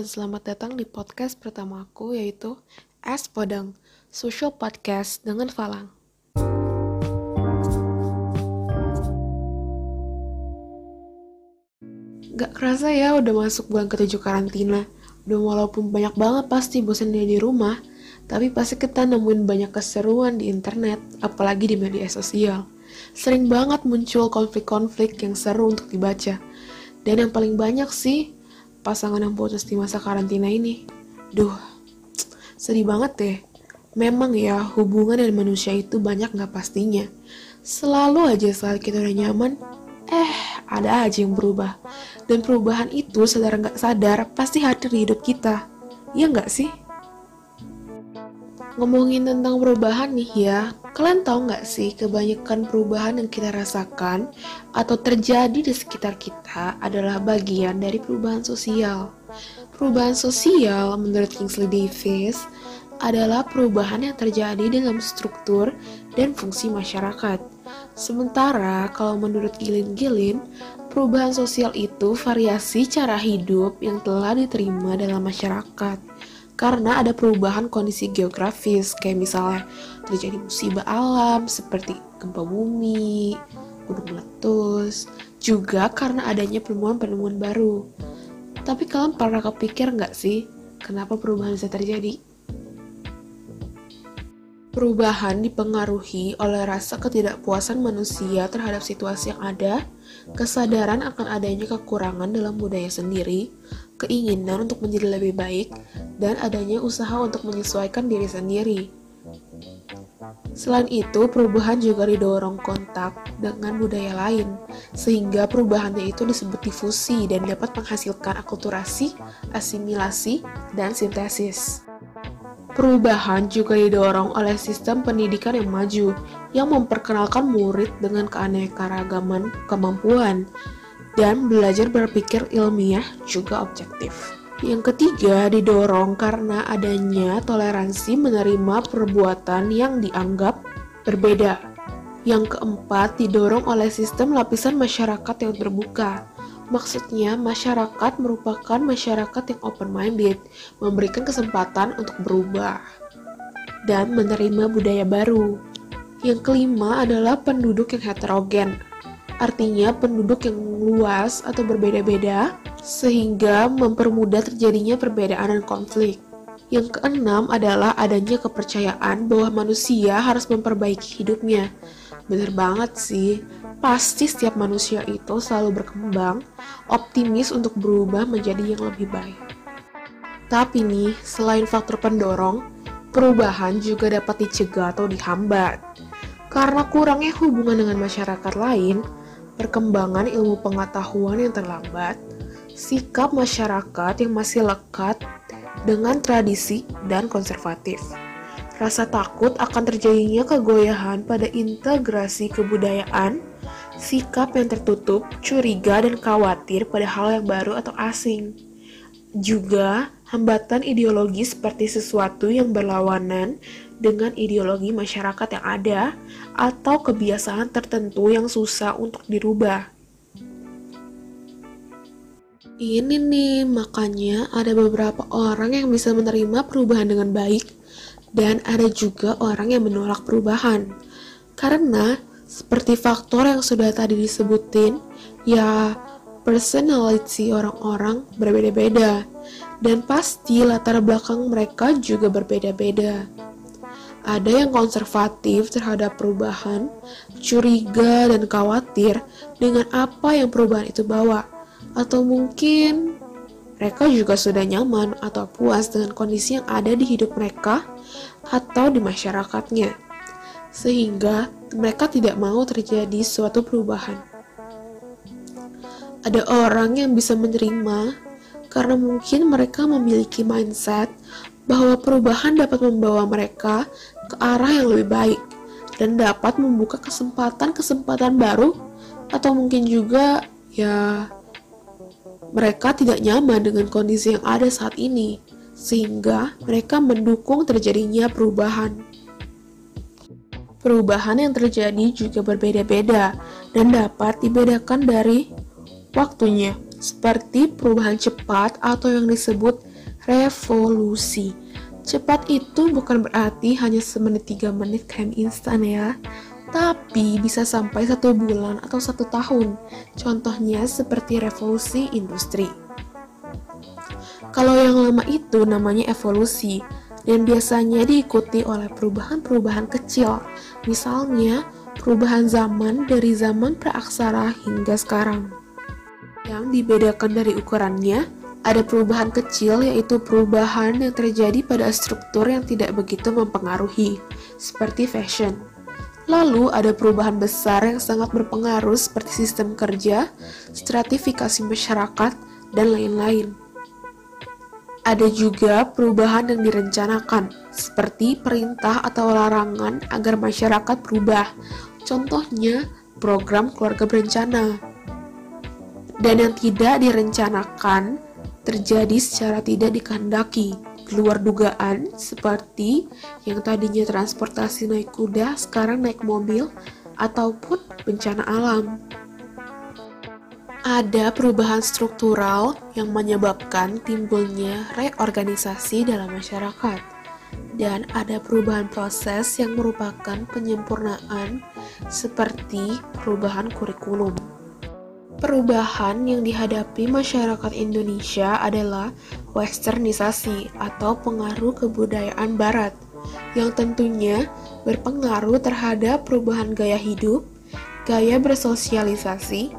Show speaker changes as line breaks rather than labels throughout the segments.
selamat datang di podcast pertamaku yaitu Es Podang, social podcast dengan Falang. Gak kerasa ya udah masuk bulan ketujuh karantina. Udah walaupun banyak banget pasti bosan di rumah, tapi pasti kita nemuin banyak keseruan di internet, apalagi di media sosial. Sering banget muncul konflik-konflik yang seru untuk dibaca. Dan yang paling banyak sih, pasangan yang putus di masa karantina ini. Duh, sedih banget deh. Memang ya, hubungan dan manusia itu banyak gak pastinya. Selalu aja saat kita udah nyaman, eh ada aja yang berubah. Dan perubahan itu sadar gak sadar pasti hadir di hidup kita. Iya gak sih? Ngomongin tentang perubahan nih ya, kalian tahu nggak sih kebanyakan perubahan yang kita rasakan atau terjadi di sekitar kita adalah bagian dari perubahan sosial. Perubahan sosial menurut Kingsley Davis adalah perubahan yang terjadi dalam struktur dan fungsi masyarakat. Sementara kalau menurut Gilin Gilin, perubahan sosial itu variasi cara hidup yang telah diterima dalam masyarakat karena ada perubahan kondisi geografis kayak misalnya terjadi musibah alam seperti gempa bumi, gunung meletus, juga karena adanya penemuan-penemuan baru. Tapi kalian pernah kepikir nggak sih kenapa perubahan bisa terjadi? Perubahan dipengaruhi oleh rasa ketidakpuasan manusia terhadap situasi yang ada, kesadaran akan adanya kekurangan dalam budaya sendiri, keinginan untuk menjadi lebih baik, dan adanya usaha untuk menyesuaikan diri sendiri. Selain itu, perubahan juga didorong kontak dengan budaya lain, sehingga perubahannya itu disebut difusi dan dapat menghasilkan akulturasi, asimilasi, dan sintesis. Perubahan juga didorong oleh sistem pendidikan yang maju, yang memperkenalkan murid dengan keanekaragaman kemampuan, dan belajar berpikir ilmiah juga objektif. Yang ketiga, didorong karena adanya toleransi menerima perbuatan yang dianggap berbeda. Yang keempat, didorong oleh sistem lapisan masyarakat yang terbuka. Maksudnya, masyarakat merupakan masyarakat yang open-minded, memberikan kesempatan untuk berubah dan menerima budaya baru. Yang kelima adalah penduduk yang heterogen, artinya penduduk yang luas atau berbeda-beda, sehingga mempermudah terjadinya perbedaan dan konflik. Yang keenam adalah adanya kepercayaan bahwa manusia harus memperbaiki hidupnya. Bener banget sih, pasti setiap manusia itu selalu berkembang, optimis untuk berubah menjadi yang lebih baik. Tapi nih, selain faktor pendorong, perubahan juga dapat dicegah atau dihambat. Karena kurangnya hubungan dengan masyarakat lain, perkembangan ilmu pengetahuan yang terlambat, sikap masyarakat yang masih lekat dengan tradisi dan konservatif. Rasa takut akan terjadinya kegoyahan pada integrasi kebudayaan, sikap yang tertutup, curiga, dan khawatir pada hal yang baru atau asing. Juga hambatan ideologi seperti sesuatu yang berlawanan dengan ideologi masyarakat yang ada atau kebiasaan tertentu yang susah untuk dirubah. Ini nih, makanya ada beberapa orang yang bisa menerima perubahan dengan baik, dan ada juga orang yang menolak perubahan. Karena, seperti faktor yang sudah tadi disebutin, ya personality orang-orang berbeda-beda, dan pasti latar belakang mereka juga berbeda-beda. Ada yang konservatif terhadap perubahan, curiga dan khawatir dengan apa yang perubahan itu bawa, atau mungkin mereka juga sudah nyaman atau puas dengan kondisi yang ada di hidup mereka atau di masyarakatnya, sehingga mereka tidak mau terjadi suatu perubahan. Ada orang yang bisa menerima karena mungkin mereka memiliki mindset bahwa perubahan dapat membawa mereka ke arah yang lebih baik dan dapat membuka kesempatan-kesempatan baru atau mungkin juga ya mereka tidak nyaman dengan kondisi yang ada saat ini sehingga mereka mendukung terjadinya perubahan. Perubahan yang terjadi juga berbeda-beda dan dapat dibedakan dari waktunya, seperti perubahan cepat atau yang disebut revolusi. Cepat itu bukan berarti hanya semenit tiga menit krem instan ya, tapi bisa sampai satu bulan atau satu tahun. Contohnya seperti revolusi industri. Kalau yang lama itu namanya evolusi, dan biasanya diikuti oleh perubahan-perubahan kecil, misalnya perubahan zaman dari zaman praaksara hingga sekarang. Yang dibedakan dari ukurannya, ada perubahan kecil yaitu perubahan yang terjadi pada struktur yang tidak begitu mempengaruhi, seperti fashion. Lalu ada perubahan besar yang sangat berpengaruh seperti sistem kerja, stratifikasi masyarakat, dan lain-lain. Ada juga perubahan yang direncanakan, seperti perintah atau larangan agar masyarakat berubah. Contohnya, program keluarga berencana. Dan yang tidak direncanakan terjadi secara tidak dikehendaki, keluar dugaan, seperti yang tadinya transportasi naik kuda, sekarang naik mobil, ataupun bencana alam. Ada perubahan struktural yang menyebabkan timbulnya reorganisasi dalam masyarakat, dan ada perubahan proses yang merupakan penyempurnaan, seperti perubahan kurikulum. Perubahan yang dihadapi masyarakat Indonesia adalah westernisasi atau pengaruh kebudayaan Barat, yang tentunya berpengaruh terhadap perubahan gaya hidup, gaya bersosialisasi,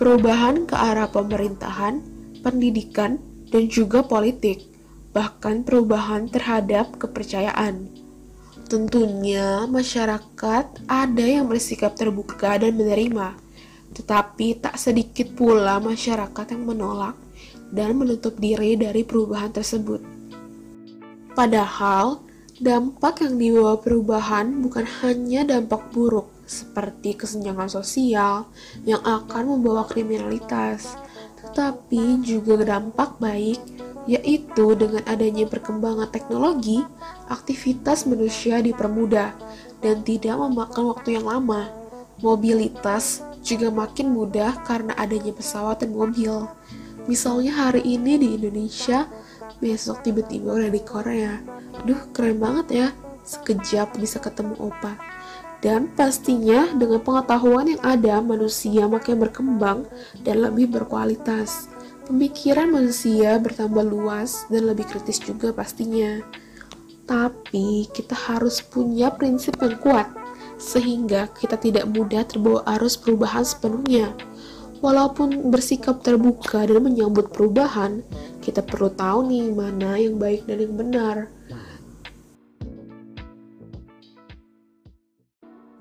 perubahan ke arah pemerintahan, pendidikan, dan juga politik, bahkan perubahan terhadap kepercayaan. Tentunya, masyarakat ada yang bersikap terbuka dan menerima, tetapi tak sedikit pula masyarakat yang menolak dan menutup diri dari perubahan tersebut. Padahal, dampak yang dibawa perubahan bukan hanya dampak buruk, seperti kesenjangan sosial yang akan membawa kriminalitas, tetapi juga dampak baik yaitu dengan adanya perkembangan teknologi, aktivitas manusia dipermudah dan tidak memakan waktu yang lama. Mobilitas juga makin mudah karena adanya pesawat dan mobil. Misalnya hari ini di Indonesia, besok tiba-tiba udah di Korea. Duh, keren banget ya. Sekejap bisa ketemu opa. Dan pastinya dengan pengetahuan yang ada, manusia makin berkembang dan lebih berkualitas. Pemikiran manusia bertambah luas dan lebih kritis juga pastinya. Tapi kita harus punya prinsip yang kuat, sehingga kita tidak mudah terbawa arus perubahan sepenuhnya. Walaupun bersikap terbuka dan menyambut perubahan, kita perlu tahu nih mana yang baik dan yang benar.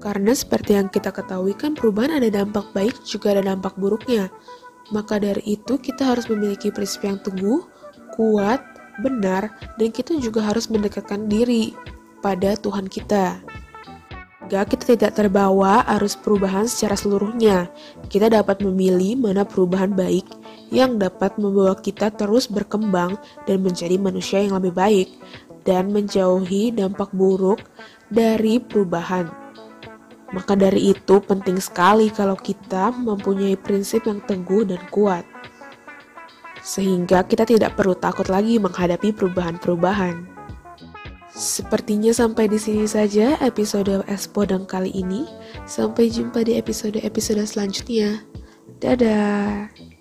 Karena seperti yang kita ketahui kan perubahan ada dampak baik juga ada dampak buruknya. Maka dari itu kita harus memiliki prinsip yang teguh, kuat, benar, dan kita juga harus mendekatkan diri pada Tuhan kita. Jika kita tidak terbawa arus perubahan secara seluruhnya, kita dapat memilih mana perubahan baik yang dapat membawa kita terus berkembang dan menjadi manusia yang lebih baik, dan menjauhi dampak buruk dari perubahan. Maka dari itu penting sekali kalau kita mempunyai prinsip yang teguh dan kuat. Sehingga kita tidak perlu takut lagi menghadapi perubahan-perubahan. Sepertinya sampai di sini saja episode Espodang kali ini. Sampai jumpa di episode-episode selanjutnya. Dadah.